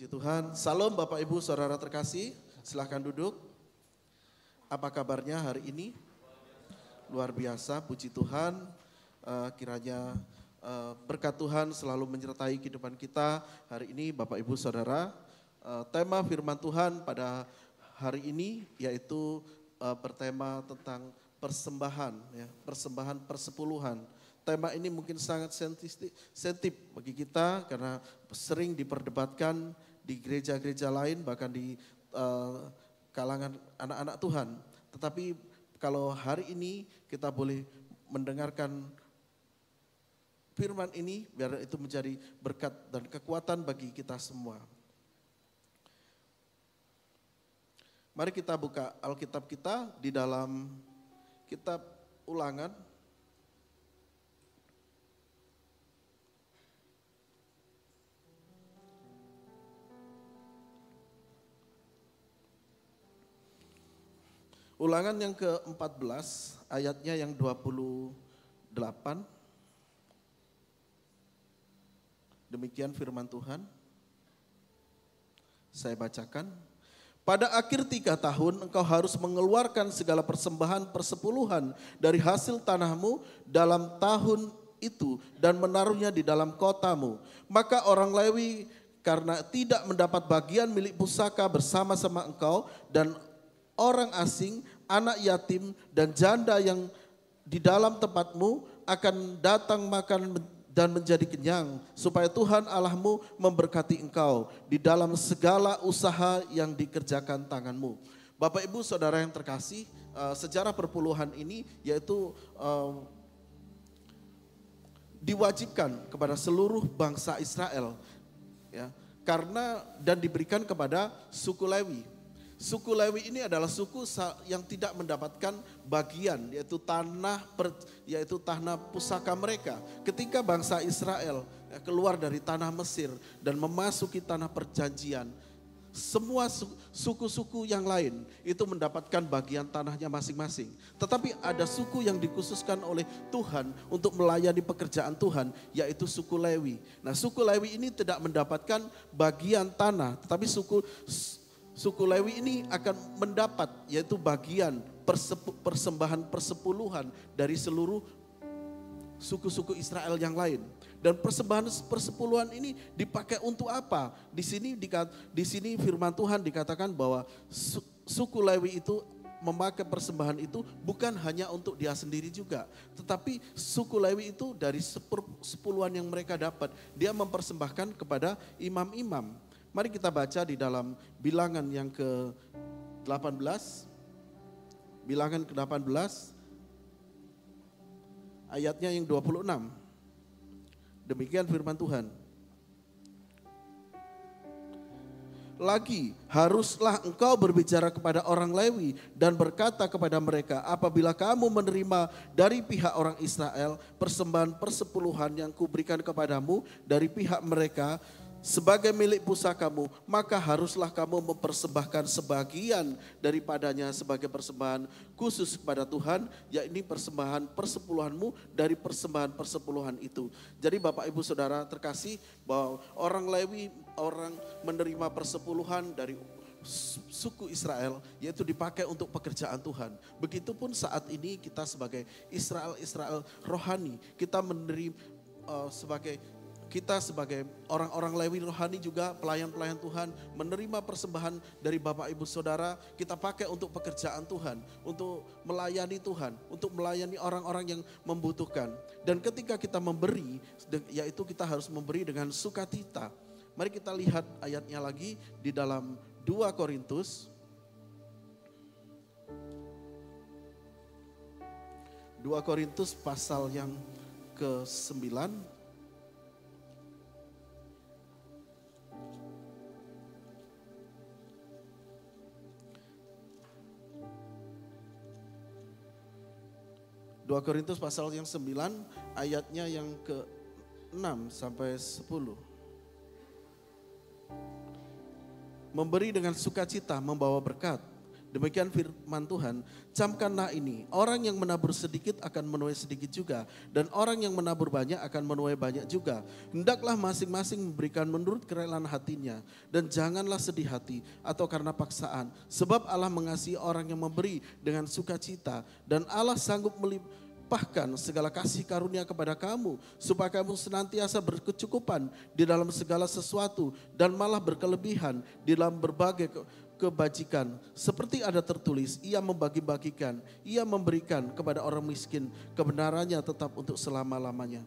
Puji Tuhan. Salam Bapak Ibu Saudara terkasih. Silahkan duduk. Apa kabarnya hari ini? Luar biasa, puji Tuhan. Uh, kiranya uh, berkat Tuhan selalu menyertai kehidupan kita. Hari ini Bapak Ibu Saudara, uh, tema firman Tuhan pada hari ini yaitu uh, bertema tentang persembahan, ya, persembahan persepuluhan. Tema ini mungkin sangat sensitif bagi kita karena sering diperdebatkan di gereja-gereja lain bahkan di uh, kalangan anak-anak Tuhan. Tetapi kalau hari ini kita boleh mendengarkan firman ini biar itu menjadi berkat dan kekuatan bagi kita semua. Mari kita buka Alkitab kita di dalam kitab Ulangan Ulangan yang ke-14 ayatnya yang 28. Demikian firman Tuhan. Saya bacakan. Pada akhir tiga tahun engkau harus mengeluarkan segala persembahan persepuluhan dari hasil tanahmu dalam tahun itu dan menaruhnya di dalam kotamu. Maka orang Lewi karena tidak mendapat bagian milik pusaka bersama-sama engkau dan orang asing, anak yatim, dan janda yang di dalam tempatmu akan datang makan dan menjadi kenyang, supaya Tuhan Allahmu memberkati engkau di dalam segala usaha yang dikerjakan tanganmu. Bapak Ibu Saudara yang terkasih, uh, sejarah perpuluhan ini yaitu uh, diwajibkan kepada seluruh bangsa Israel ya karena dan diberikan kepada suku Lewi Suku Lewi ini adalah suku yang tidak mendapatkan bagian yaitu tanah yaitu tanah pusaka mereka. Ketika bangsa Israel ya, keluar dari tanah Mesir dan memasuki tanah perjanjian, semua suku-suku yang lain itu mendapatkan bagian tanahnya masing-masing. Tetapi ada suku yang dikhususkan oleh Tuhan untuk melayani pekerjaan Tuhan, yaitu suku Lewi. Nah, suku Lewi ini tidak mendapatkan bagian tanah, tetapi suku suku Lewi ini akan mendapat yaitu bagian persembahan persepuluhan dari seluruh suku-suku Israel yang lain. Dan persembahan persepuluhan ini dipakai untuk apa? Di sini di sini firman Tuhan dikatakan bahwa suku Lewi itu memakai persembahan itu bukan hanya untuk dia sendiri juga. Tetapi suku Lewi itu dari sepuluhan yang mereka dapat, dia mempersembahkan kepada imam-imam. Mari kita baca di dalam bilangan yang ke-18. Bilangan ke-18 ayatnya yang 26. Demikian firman Tuhan. Lagi, haruslah engkau berbicara kepada orang Lewi dan berkata kepada mereka, apabila kamu menerima dari pihak orang Israel persembahan persepuluhan yang kuberikan kepadamu dari pihak mereka, sebagai milik pusakamu, maka haruslah kamu mempersembahkan sebagian daripadanya sebagai persembahan khusus kepada Tuhan, yakni persembahan persepuluhanmu dari persembahan persepuluhan itu. Jadi Bapak Ibu Saudara terkasih bahwa orang Lewi, orang menerima persepuluhan dari suku Israel yaitu dipakai untuk pekerjaan Tuhan. Begitupun saat ini kita sebagai Israel-Israel rohani, kita menerima uh, sebagai kita sebagai orang-orang Lewi rohani juga pelayan-pelayan Tuhan menerima persembahan dari Bapak Ibu Saudara kita pakai untuk pekerjaan Tuhan, untuk melayani Tuhan, untuk melayani orang-orang yang membutuhkan. Dan ketika kita memberi, yaitu kita harus memberi dengan sukacita. Mari kita lihat ayatnya lagi di dalam 2 Korintus 2 Korintus pasal yang ke-9 2 Korintus pasal yang 9 ayatnya yang ke-6 sampai 10. Memberi dengan sukacita membawa berkat Demikian firman Tuhan, camkanlah ini, orang yang menabur sedikit akan menuai sedikit juga, dan orang yang menabur banyak akan menuai banyak juga. Hendaklah masing-masing memberikan menurut kerelaan hatinya, dan janganlah sedih hati atau karena paksaan, sebab Allah mengasihi orang yang memberi dengan sukacita, dan Allah sanggup melimpahkan segala kasih karunia kepada kamu, supaya kamu senantiasa berkecukupan di dalam segala sesuatu, dan malah berkelebihan di dalam berbagai kebajikan. Seperti ada tertulis, ia membagi-bagikan, ia memberikan kepada orang miskin kebenarannya tetap untuk selama-lamanya.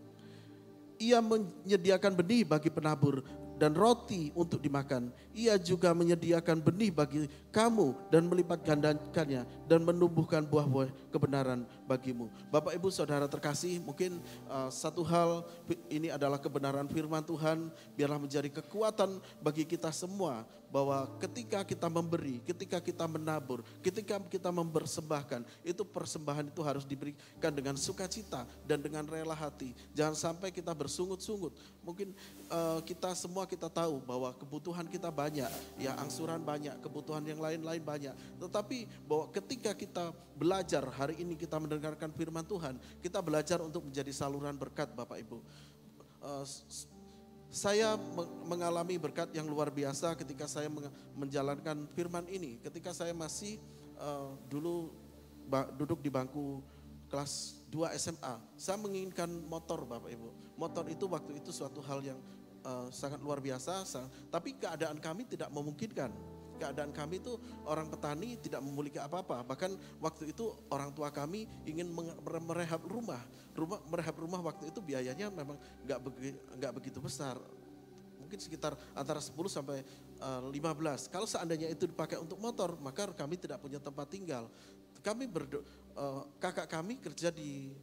Ia menyediakan benih bagi penabur dan roti untuk dimakan. Ia juga menyediakan benih bagi kamu dan melipat gandakannya dan menumbuhkan buah-buah kebenaran bagimu. Bapak Ibu Saudara terkasih, mungkin uh, satu hal ini adalah kebenaran firman Tuhan biarlah menjadi kekuatan bagi kita semua bahwa ketika kita memberi, ketika kita menabur, ketika kita mempersembahkan, itu persembahan itu harus diberikan dengan sukacita dan dengan rela hati. Jangan sampai kita bersungut-sungut. Mungkin uh, kita semua kita tahu bahwa kebutuhan kita banyak, ya angsuran banyak, kebutuhan yang lain-lain banyak. Tetapi bahwa ketika kita belajar hari ini kita mendengarkan firman Tuhan, kita belajar untuk menjadi saluran berkat Bapak Ibu. Uh, saya mengalami berkat yang luar biasa ketika saya menjalankan firman ini. Ketika saya masih uh, dulu duduk di bangku kelas 2 SMA, saya menginginkan motor Bapak Ibu. Motor itu waktu itu suatu hal yang uh, sangat luar biasa, tapi keadaan kami tidak memungkinkan keadaan kami itu orang petani tidak memiliki apa-apa. Bahkan waktu itu orang tua kami ingin merehab rumah. Rumah merehab rumah waktu itu biayanya memang nggak begi, begitu besar. Mungkin sekitar antara 10 sampai uh, eh, 15. Kalau seandainya itu dipakai untuk motor, maka kami tidak punya tempat tinggal. Kami berdo, uh, kakak kami kerja di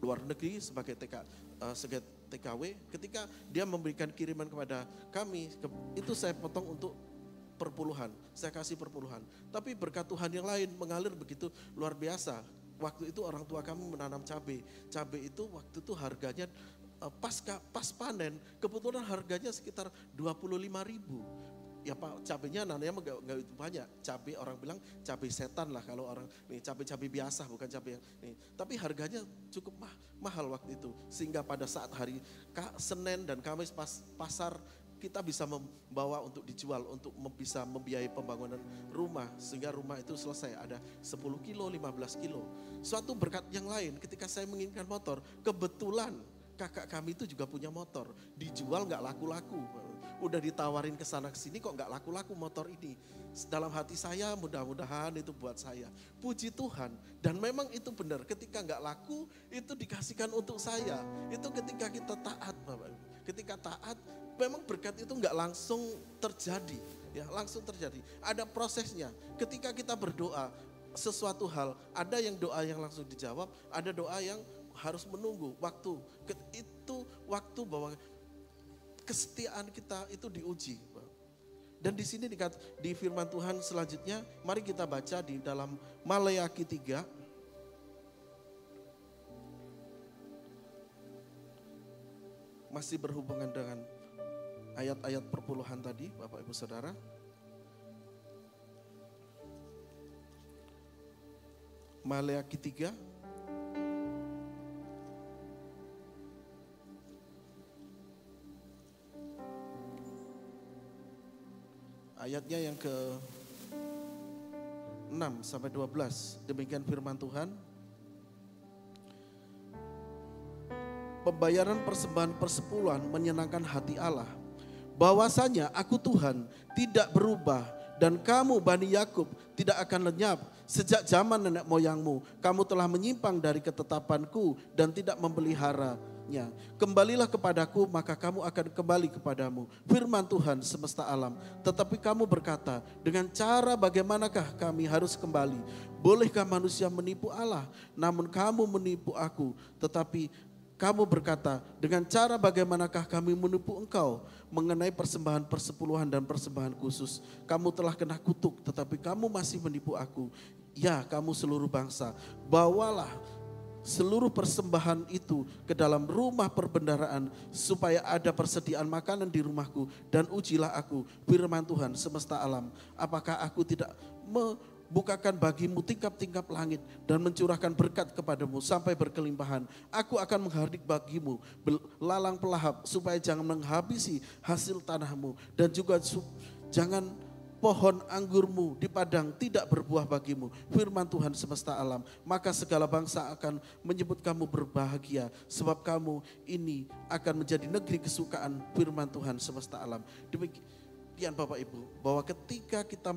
luar negeri sebagai TK, eh, sebagai TKW. Ketika dia memberikan kiriman kepada kami, itu saya potong untuk perpuluhan. Saya kasih perpuluhan. Tapi berkat Tuhan yang lain mengalir begitu luar biasa. Waktu itu orang tua kami menanam cabai. Cabai itu waktu itu harganya eh, pas pas panen, kebetulan harganya sekitar 25 ribu. Ya Pak, cabenya nananya itu banyak. Cabai orang bilang cabai setan lah kalau orang nih cabai-cabai biasa bukan cabai yang nih. Tapi harganya cukup mah, mahal waktu itu. Sehingga pada saat hari Senin dan Kamis pas pasar kita bisa membawa untuk dijual, untuk bisa membiayai pembangunan rumah. Sehingga rumah itu selesai, ada 10 kilo, 15 kilo. Suatu berkat yang lain ketika saya menginginkan motor, kebetulan kakak kami itu juga punya motor. Dijual nggak laku-laku. Udah ditawarin ke sana ke sini kok nggak laku-laku motor ini. Dalam hati saya mudah-mudahan itu buat saya. Puji Tuhan. Dan memang itu benar ketika nggak laku itu dikasihkan untuk saya. Itu ketika kita taat Bapak Ketika taat memang berkat itu nggak langsung terjadi, ya langsung terjadi. Ada prosesnya. Ketika kita berdoa sesuatu hal, ada yang doa yang langsung dijawab, ada doa yang harus menunggu waktu. Itu waktu bahwa kesetiaan kita itu diuji. Dan di sini di firman Tuhan selanjutnya, mari kita baca di dalam Maleakhi 3 masih berhubungan dengan ayat-ayat perpuluhan tadi, Bapak Ibu Saudara. Maleakhi 3 Ayatnya yang ke 6 sampai 12. Demikian firman Tuhan. Pembayaran persembahan persepuluhan menyenangkan hati Allah bahwasanya aku Tuhan tidak berubah dan kamu Bani Yakub tidak akan lenyap. Sejak zaman nenek moyangmu kamu telah menyimpang dari ketetapanku dan tidak memeliharanya. Kembalilah kepadaku maka kamu akan kembali kepadamu. Firman Tuhan semesta alam. Tetapi kamu berkata dengan cara bagaimanakah kami harus kembali? Bolehkah manusia menipu Allah namun kamu menipu aku? Tetapi kamu berkata, dengan cara bagaimanakah kami menipu engkau mengenai persembahan persepuluhan dan persembahan khusus. Kamu telah kena kutuk tetapi kamu masih menipu aku. Ya kamu seluruh bangsa, bawalah seluruh persembahan itu ke dalam rumah perbendaraan supaya ada persediaan makanan di rumahku dan ujilah aku firman Tuhan semesta alam apakah aku tidak me bukakan bagimu tingkap-tingkap langit dan mencurahkan berkat kepadamu sampai berkelimpahan. Aku akan menghardik bagimu lalang pelahap supaya jangan menghabisi hasil tanahmu dan juga jangan pohon anggurmu di padang tidak berbuah bagimu. Firman Tuhan semesta alam. Maka segala bangsa akan menyebut kamu berbahagia. Sebab kamu ini akan menjadi negeri kesukaan firman Tuhan semesta alam. Demikian Bapak Ibu. Bahwa ketika kita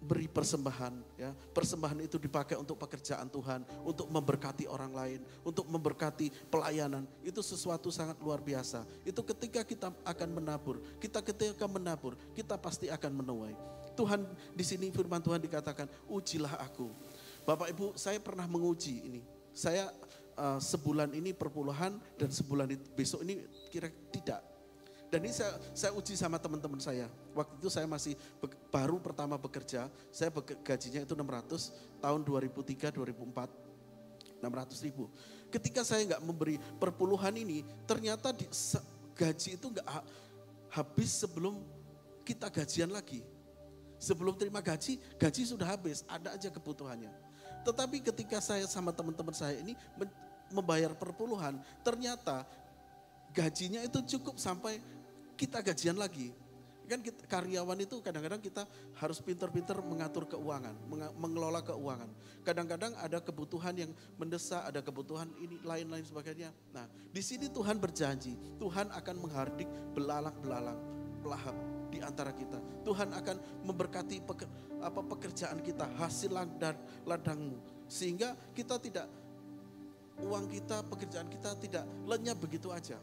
beri persembahan ya. Persembahan itu dipakai untuk pekerjaan Tuhan untuk memberkati orang lain untuk memberkati pelayanan. Itu sesuatu sangat luar biasa. Itu ketika kita akan menabur kita ketika menabur kita pasti akan menuai. Tuhan di sini firman Tuhan dikatakan ujilah aku. Bapak Ibu saya pernah menguji ini. Saya uh, sebulan ini perpuluhan dan sebulan besok ini kira tidak dan ini saya, saya uji sama teman-teman saya. Waktu itu saya masih be, baru pertama bekerja, saya be, gajinya itu 600, tahun 2003, 2004, 600 ribu. Ketika saya nggak memberi perpuluhan ini, ternyata di, se, gaji itu nggak ha, habis sebelum kita gajian lagi. Sebelum terima gaji, gaji sudah habis, ada aja kebutuhannya. Tetapi ketika saya sama teman-teman saya ini membayar perpuluhan, ternyata gajinya itu cukup sampai kita gajian lagi. Kan kita, karyawan itu kadang-kadang kita harus pinter-pinter mengatur keuangan, mengelola keuangan. Kadang-kadang ada kebutuhan yang mendesak, ada kebutuhan ini lain-lain sebagainya. Nah, di sini Tuhan berjanji, Tuhan akan menghardik belalang-belalang, pelahap di antara kita. Tuhan akan memberkati peker, apa pekerjaan kita, hasil ladang, ladangmu. Sehingga kita tidak, uang kita, pekerjaan kita tidak lenyap begitu aja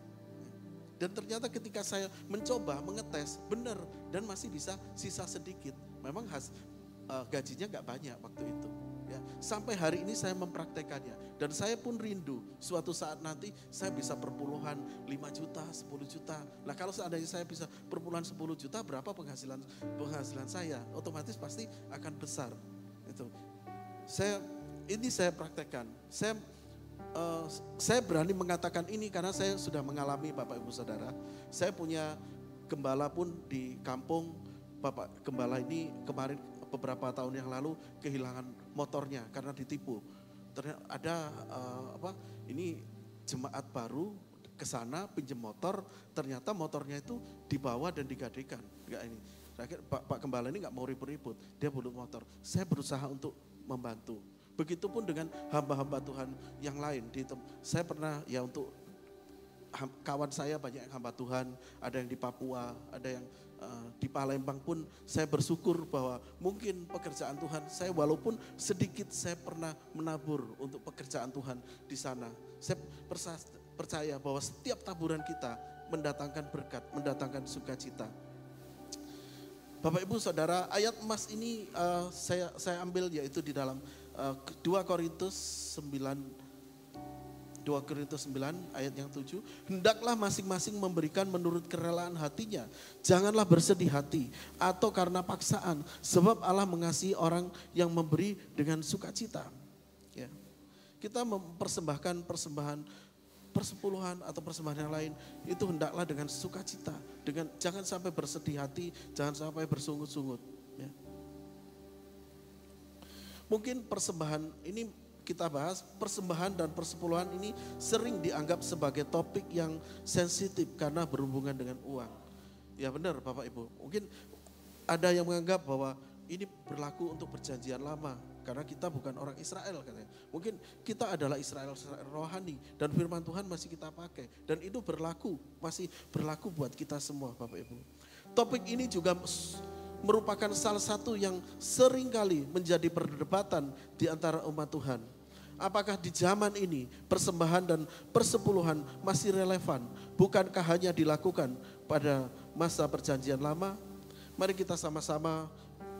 dan ternyata ketika saya mencoba mengetes, benar dan masih bisa sisa sedikit. Memang has, uh, gajinya nggak banyak waktu itu. Ya, sampai hari ini saya mempraktekannya dan saya pun rindu suatu saat nanti saya bisa perpuluhan 5 juta, 10 juta. Nah kalau seandainya saya bisa perpuluhan 10 juta berapa penghasilan penghasilan saya? Otomatis pasti akan besar. Itu. Saya ini saya praktekkan. Saya uh, saya berani mengatakan ini karena saya sudah mengalami Bapak Ibu Saudara. Saya punya gembala pun di kampung Bapak Gembala ini kemarin beberapa tahun yang lalu kehilangan motornya karena ditipu. Ternyata ada uh, apa? Ini jemaat baru ke sana pinjam motor, ternyata motornya itu dibawa dan digadekan. Enggak ini. Pak, Pak Gembala ini nggak mau ribut-ribut, dia butuh motor. Saya berusaha untuk membantu Begitupun dengan hamba-hamba Tuhan yang lain. Di, saya pernah ya untuk kawan saya banyak yang hamba Tuhan, ada yang di Papua, ada yang uh, di Palembang pun saya bersyukur bahwa mungkin pekerjaan Tuhan saya walaupun sedikit saya pernah menabur untuk pekerjaan Tuhan di sana. Saya percaya bahwa setiap taburan kita mendatangkan berkat, mendatangkan sukacita. Bapak Ibu Saudara, ayat emas ini uh, saya saya ambil yaitu di dalam 2 eh, Korintus 9 2 Korintus 9 ayat yang 7, hendaklah masing-masing memberikan menurut kerelaan hatinya. Janganlah bersedih hati atau karena paksaan, sebab Allah mengasihi orang yang memberi dengan sukacita. Ya. Kita mempersembahkan persembahan persepuluhan atau persembahan yang lain itu hendaklah dengan sukacita, dengan jangan sampai bersedih hati, jangan sampai bersungut-sungut. Ya. Mungkin persembahan ini kita bahas persembahan dan persepuluhan ini sering dianggap sebagai topik yang sensitif karena berhubungan dengan uang. Ya benar Bapak Ibu. Mungkin ada yang menganggap bahwa ini berlaku untuk perjanjian lama karena kita bukan orang Israel katanya. Mungkin kita adalah Israel, Israel rohani dan firman Tuhan masih kita pakai dan itu berlaku masih berlaku buat kita semua Bapak Ibu. Topik ini juga merupakan salah satu yang sering kali menjadi perdebatan di antara umat Tuhan. Apakah di zaman ini persembahan dan persepuluhan masih relevan? Bukankah hanya dilakukan pada masa perjanjian lama? Mari kita sama-sama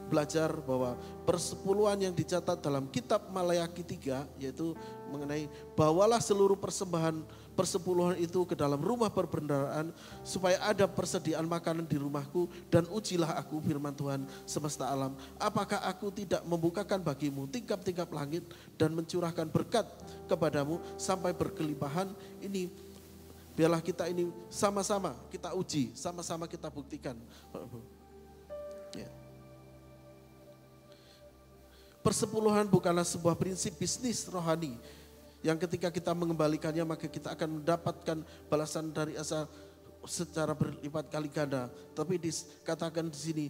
belajar bahwa persepuluhan yang dicatat dalam kitab Malayaki 3 yaitu mengenai bawalah seluruh persembahan persepuluhan itu ke dalam rumah perbendaraan supaya ada persediaan makanan di rumahku dan ujilah aku firman Tuhan semesta alam. Apakah aku tidak membukakan bagimu tingkap-tingkap langit dan mencurahkan berkat kepadamu sampai berkelimpahan ini biarlah kita ini sama-sama kita uji, sama-sama kita buktikan. Ya. Persepuluhan bukanlah sebuah prinsip bisnis rohani yang ketika kita mengembalikannya maka kita akan mendapatkan balasan dari asal secara berlipat kali ganda. Tapi dikatakan di sini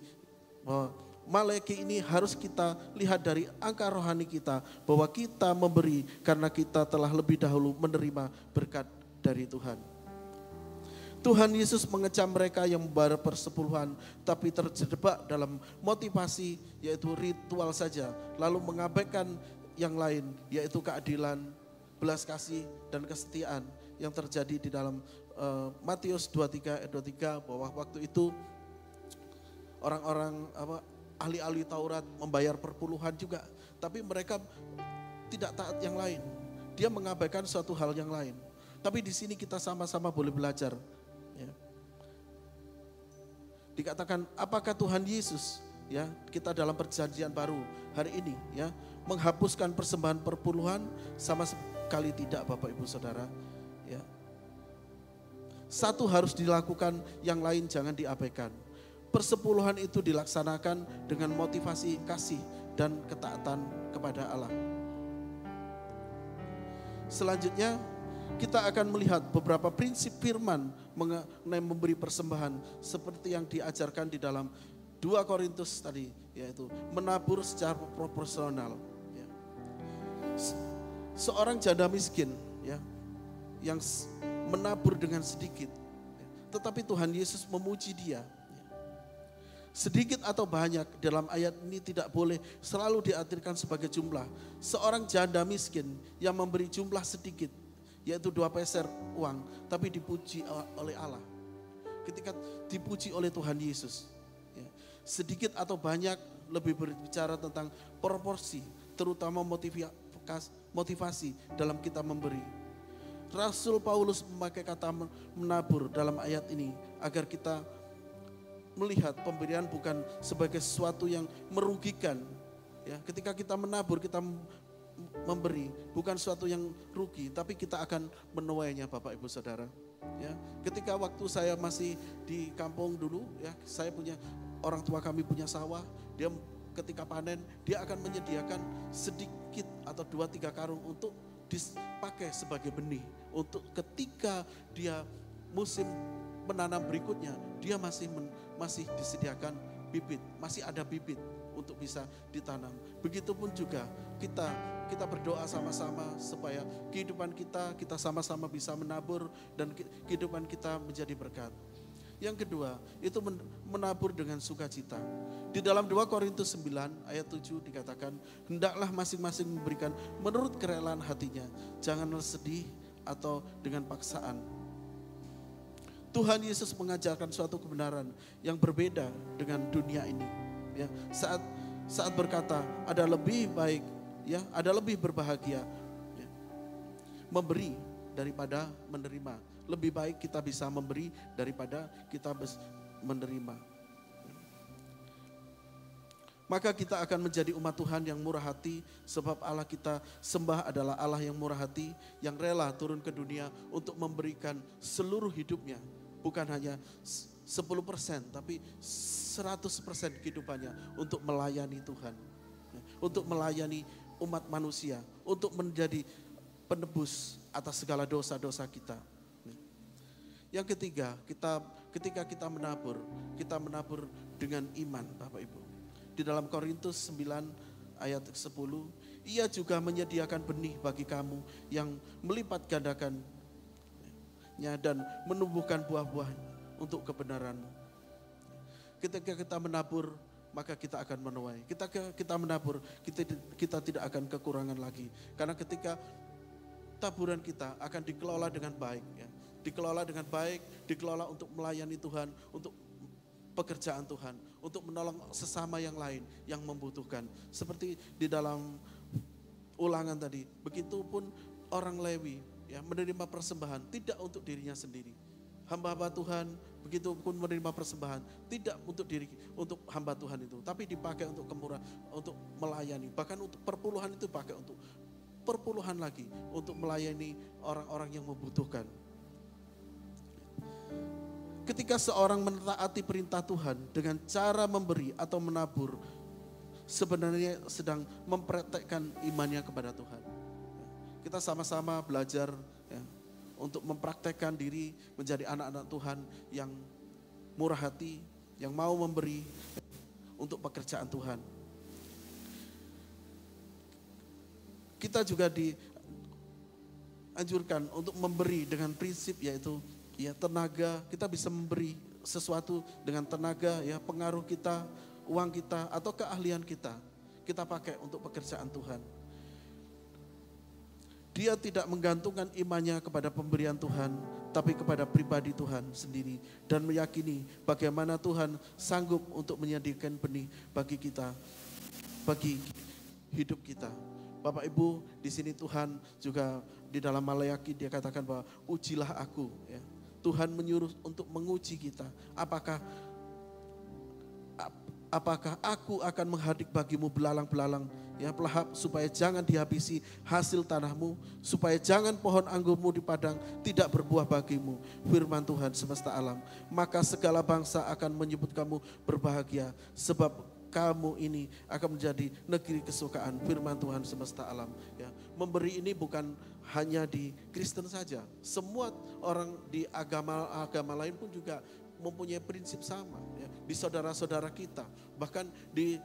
bahwa Maleki ini harus kita lihat dari angka rohani kita bahwa kita memberi karena kita telah lebih dahulu menerima berkat dari Tuhan. Tuhan Yesus mengecam mereka yang membayar persepuluhan tapi terjebak dalam motivasi yaitu ritual saja lalu mengabaikan yang lain yaitu keadilan, belas kasih dan kesetiaan yang terjadi di dalam uh, Matius 23 ayat 23 bahwa waktu itu orang-orang apa ahli-ahli Taurat membayar perpuluhan juga, tapi mereka tidak taat yang lain. Dia mengabaikan suatu hal yang lain. Tapi di sini kita sama-sama boleh belajar. Ya. Dikatakan, apakah Tuhan Yesus ya kita dalam perjanjian baru hari ini ya menghapuskan persembahan perpuluhan sama sekali tidak Bapak Ibu Saudara ya satu harus dilakukan yang lain jangan diabaikan persepuluhan itu dilaksanakan dengan motivasi kasih dan ketaatan kepada Allah. Selanjutnya kita akan melihat beberapa prinsip firman mengenai memberi persembahan seperti yang diajarkan di dalam 2 Korintus tadi yaitu menabur secara proporsional. Ya. Seorang janda miskin ya yang menabur dengan sedikit, ya, tetapi Tuhan Yesus memuji dia sedikit atau banyak dalam ayat ini tidak boleh selalu diartikan sebagai jumlah. Seorang janda miskin yang memberi jumlah sedikit, yaitu dua peser uang, tapi dipuji oleh Allah. Ketika dipuji oleh Tuhan Yesus, ya, sedikit atau banyak lebih berbicara tentang proporsi, terutama motivasi, motivasi dalam kita memberi. Rasul Paulus memakai kata menabur dalam ayat ini agar kita melihat pemberian bukan sebagai sesuatu yang merugikan. Ya, ketika kita menabur, kita memberi bukan sesuatu yang rugi, tapi kita akan menuainya Bapak Ibu Saudara. Ya, ketika waktu saya masih di kampung dulu, ya, saya punya orang tua kami punya sawah, dia ketika panen dia akan menyediakan sedikit atau dua tiga karung untuk dipakai sebagai benih untuk ketika dia musim menanam berikutnya dia masih men, masih disediakan bibit, masih ada bibit untuk bisa ditanam. Begitupun juga kita kita berdoa sama-sama supaya kehidupan kita kita sama-sama bisa menabur dan kehidupan kita menjadi berkat. Yang kedua, itu menabur dengan sukacita. Di dalam 2 Korintus 9 ayat 7 dikatakan, hendaklah masing-masing memberikan menurut kerelaan hatinya, janganlah sedih atau dengan paksaan Tuhan Yesus mengajarkan suatu kebenaran yang berbeda dengan dunia ini. Ya, saat saat berkata ada lebih baik, ya, ada lebih berbahagia ya, memberi daripada menerima. Lebih baik kita bisa memberi daripada kita menerima. Maka kita akan menjadi umat Tuhan yang murah hati sebab Allah kita sembah adalah Allah yang murah hati yang rela turun ke dunia untuk memberikan seluruh hidupnya bukan hanya 10% tapi 100% kehidupannya untuk melayani Tuhan. Untuk melayani umat manusia, untuk menjadi penebus atas segala dosa-dosa kita. Ya. Yang ketiga, kita ketika kita menabur, kita menabur dengan iman Bapak Ibu. Di dalam Korintus 9 ayat 10, ia juga menyediakan benih bagi kamu yang melipat gandakan dan menumbuhkan buah-buah untuk kebenaranmu. Ketika kita menabur, maka kita akan menuai. Kita kita menabur, kita kita tidak akan kekurangan lagi. Karena ketika taburan kita akan dikelola dengan baik ya. Dikelola dengan baik, dikelola untuk melayani Tuhan, untuk pekerjaan Tuhan, untuk menolong sesama yang lain yang membutuhkan. Seperti di dalam ulangan tadi, begitupun orang Lewi ya menerima persembahan tidak untuk dirinya sendiri. Hamba-hamba Tuhan begitu pun menerima persembahan tidak untuk diri untuk hamba Tuhan itu, tapi dipakai untuk kemurahan, untuk melayani. Bahkan untuk perpuluhan itu pakai untuk perpuluhan lagi untuk melayani orang-orang yang membutuhkan. Ketika seorang menaati perintah Tuhan dengan cara memberi atau menabur, sebenarnya sedang mempraktekkan imannya kepada Tuhan. Kita sama-sama belajar ya, untuk mempraktekkan diri menjadi anak-anak Tuhan yang murah hati, yang mau memberi untuk pekerjaan Tuhan. Kita juga dianjurkan untuk memberi dengan prinsip yaitu ya tenaga, kita bisa memberi sesuatu dengan tenaga ya pengaruh kita, uang kita atau keahlian kita. Kita pakai untuk pekerjaan Tuhan. Dia tidak menggantungkan imannya kepada pemberian Tuhan, tapi kepada pribadi Tuhan sendiri dan meyakini bagaimana Tuhan sanggup untuk menyediakan benih bagi kita, bagi hidup kita. Bapak Ibu, di sini Tuhan juga di dalam Malayaki dia katakan bahwa ujilah aku ya. Tuhan menyuruh untuk menguji kita. Apakah apakah aku akan menghadik bagimu belalang-belalang? Ya pelahap supaya jangan dihabisi hasil tanahmu supaya jangan pohon anggurmu di padang tidak berbuah bagimu. Firman Tuhan semesta alam maka segala bangsa akan menyebut kamu berbahagia sebab kamu ini akan menjadi negeri kesukaan. Firman Tuhan semesta alam ya memberi ini bukan hanya di Kristen saja semua orang di agama-agama lain pun juga mempunyai prinsip sama ya di saudara-saudara kita bahkan di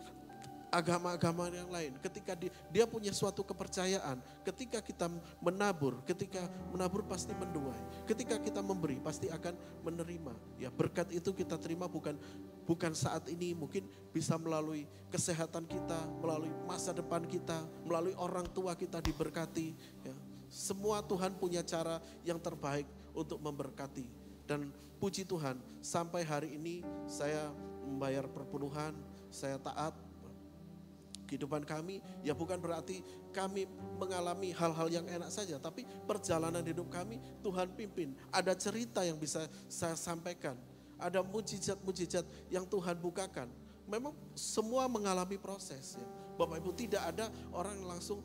agama-agama yang lain. Ketika dia, dia punya suatu kepercayaan, ketika kita menabur, ketika menabur pasti menuai. Ketika kita memberi pasti akan menerima. Ya, berkat itu kita terima bukan bukan saat ini, mungkin bisa melalui kesehatan kita, melalui masa depan kita, melalui orang tua kita diberkati, ya. Semua Tuhan punya cara yang terbaik untuk memberkati. Dan puji Tuhan, sampai hari ini saya membayar perpuluhan, saya taat kehidupan kami. Ya bukan berarti kami mengalami hal-hal yang enak saja tapi perjalanan hidup kami Tuhan pimpin. Ada cerita yang bisa saya sampaikan ada mujizat-mujizat yang Tuhan bukakan. Memang semua mengalami proses ya. Bapak Ibu tidak ada orang langsung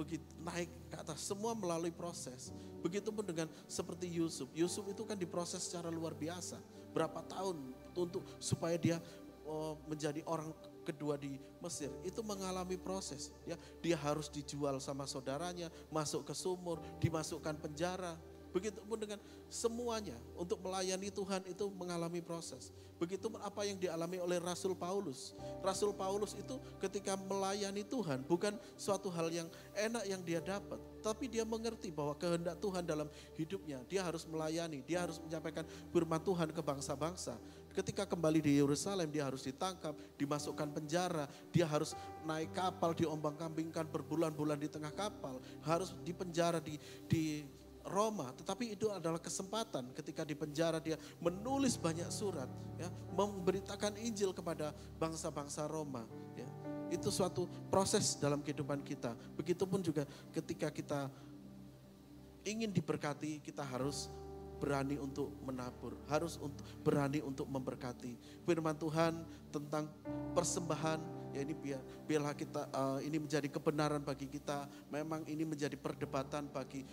begitu naik ke atas semua melalui proses. Begitupun dengan seperti Yusuf. Yusuf itu kan diproses secara luar biasa. Berapa tahun untuk supaya dia oh, menjadi orang kedua di Mesir. Itu mengalami proses ya. Dia harus dijual sama saudaranya masuk ke sumur dimasukkan penjara Begitupun dengan semuanya untuk melayani Tuhan itu mengalami proses. Begitu apa yang dialami oleh Rasul Paulus. Rasul Paulus itu ketika melayani Tuhan bukan suatu hal yang enak yang dia dapat. Tapi dia mengerti bahwa kehendak Tuhan dalam hidupnya. Dia harus melayani, dia harus menyampaikan firman Tuhan ke bangsa-bangsa. Ketika kembali di Yerusalem dia harus ditangkap, dimasukkan penjara, dia harus naik kapal, diombang-kambingkan berbulan-bulan di tengah kapal, harus dipenjara di di Roma, tetapi itu adalah kesempatan ketika di penjara dia menulis banyak surat, ya, memberitakan Injil kepada bangsa-bangsa Roma. Ya. Itu suatu proses dalam kehidupan kita. Begitupun juga ketika kita ingin diberkati, kita harus berani untuk menabur, harus untuk berani untuk memberkati. Firman Tuhan tentang persembahan ya ini biar biarlah kita uh, ini menjadi kebenaran bagi kita. Memang ini menjadi perdebatan bagi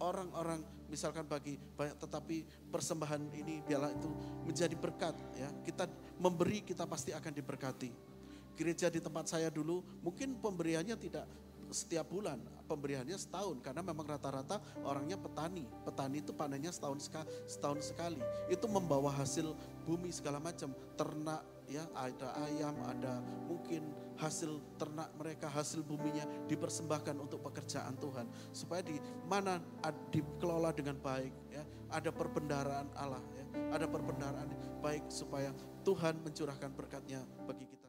orang-orang misalkan bagi banyak tetapi persembahan ini biarlah itu menjadi berkat ya. Kita memberi kita pasti akan diberkati. Gereja di tempat saya dulu mungkin pemberiannya tidak setiap bulan, pemberiannya setahun karena memang rata-rata orangnya petani. Petani itu panennya setahun sekali, setahun sekali. Itu membawa hasil bumi segala macam, ternak ya, ada ayam, ada mungkin hasil ternak mereka, hasil buminya dipersembahkan untuk pekerjaan Tuhan. Supaya di mana dikelola dengan baik, ya, ada perbendaraan Allah, ya, ada perbendaraan baik supaya Tuhan mencurahkan berkatnya bagi kita.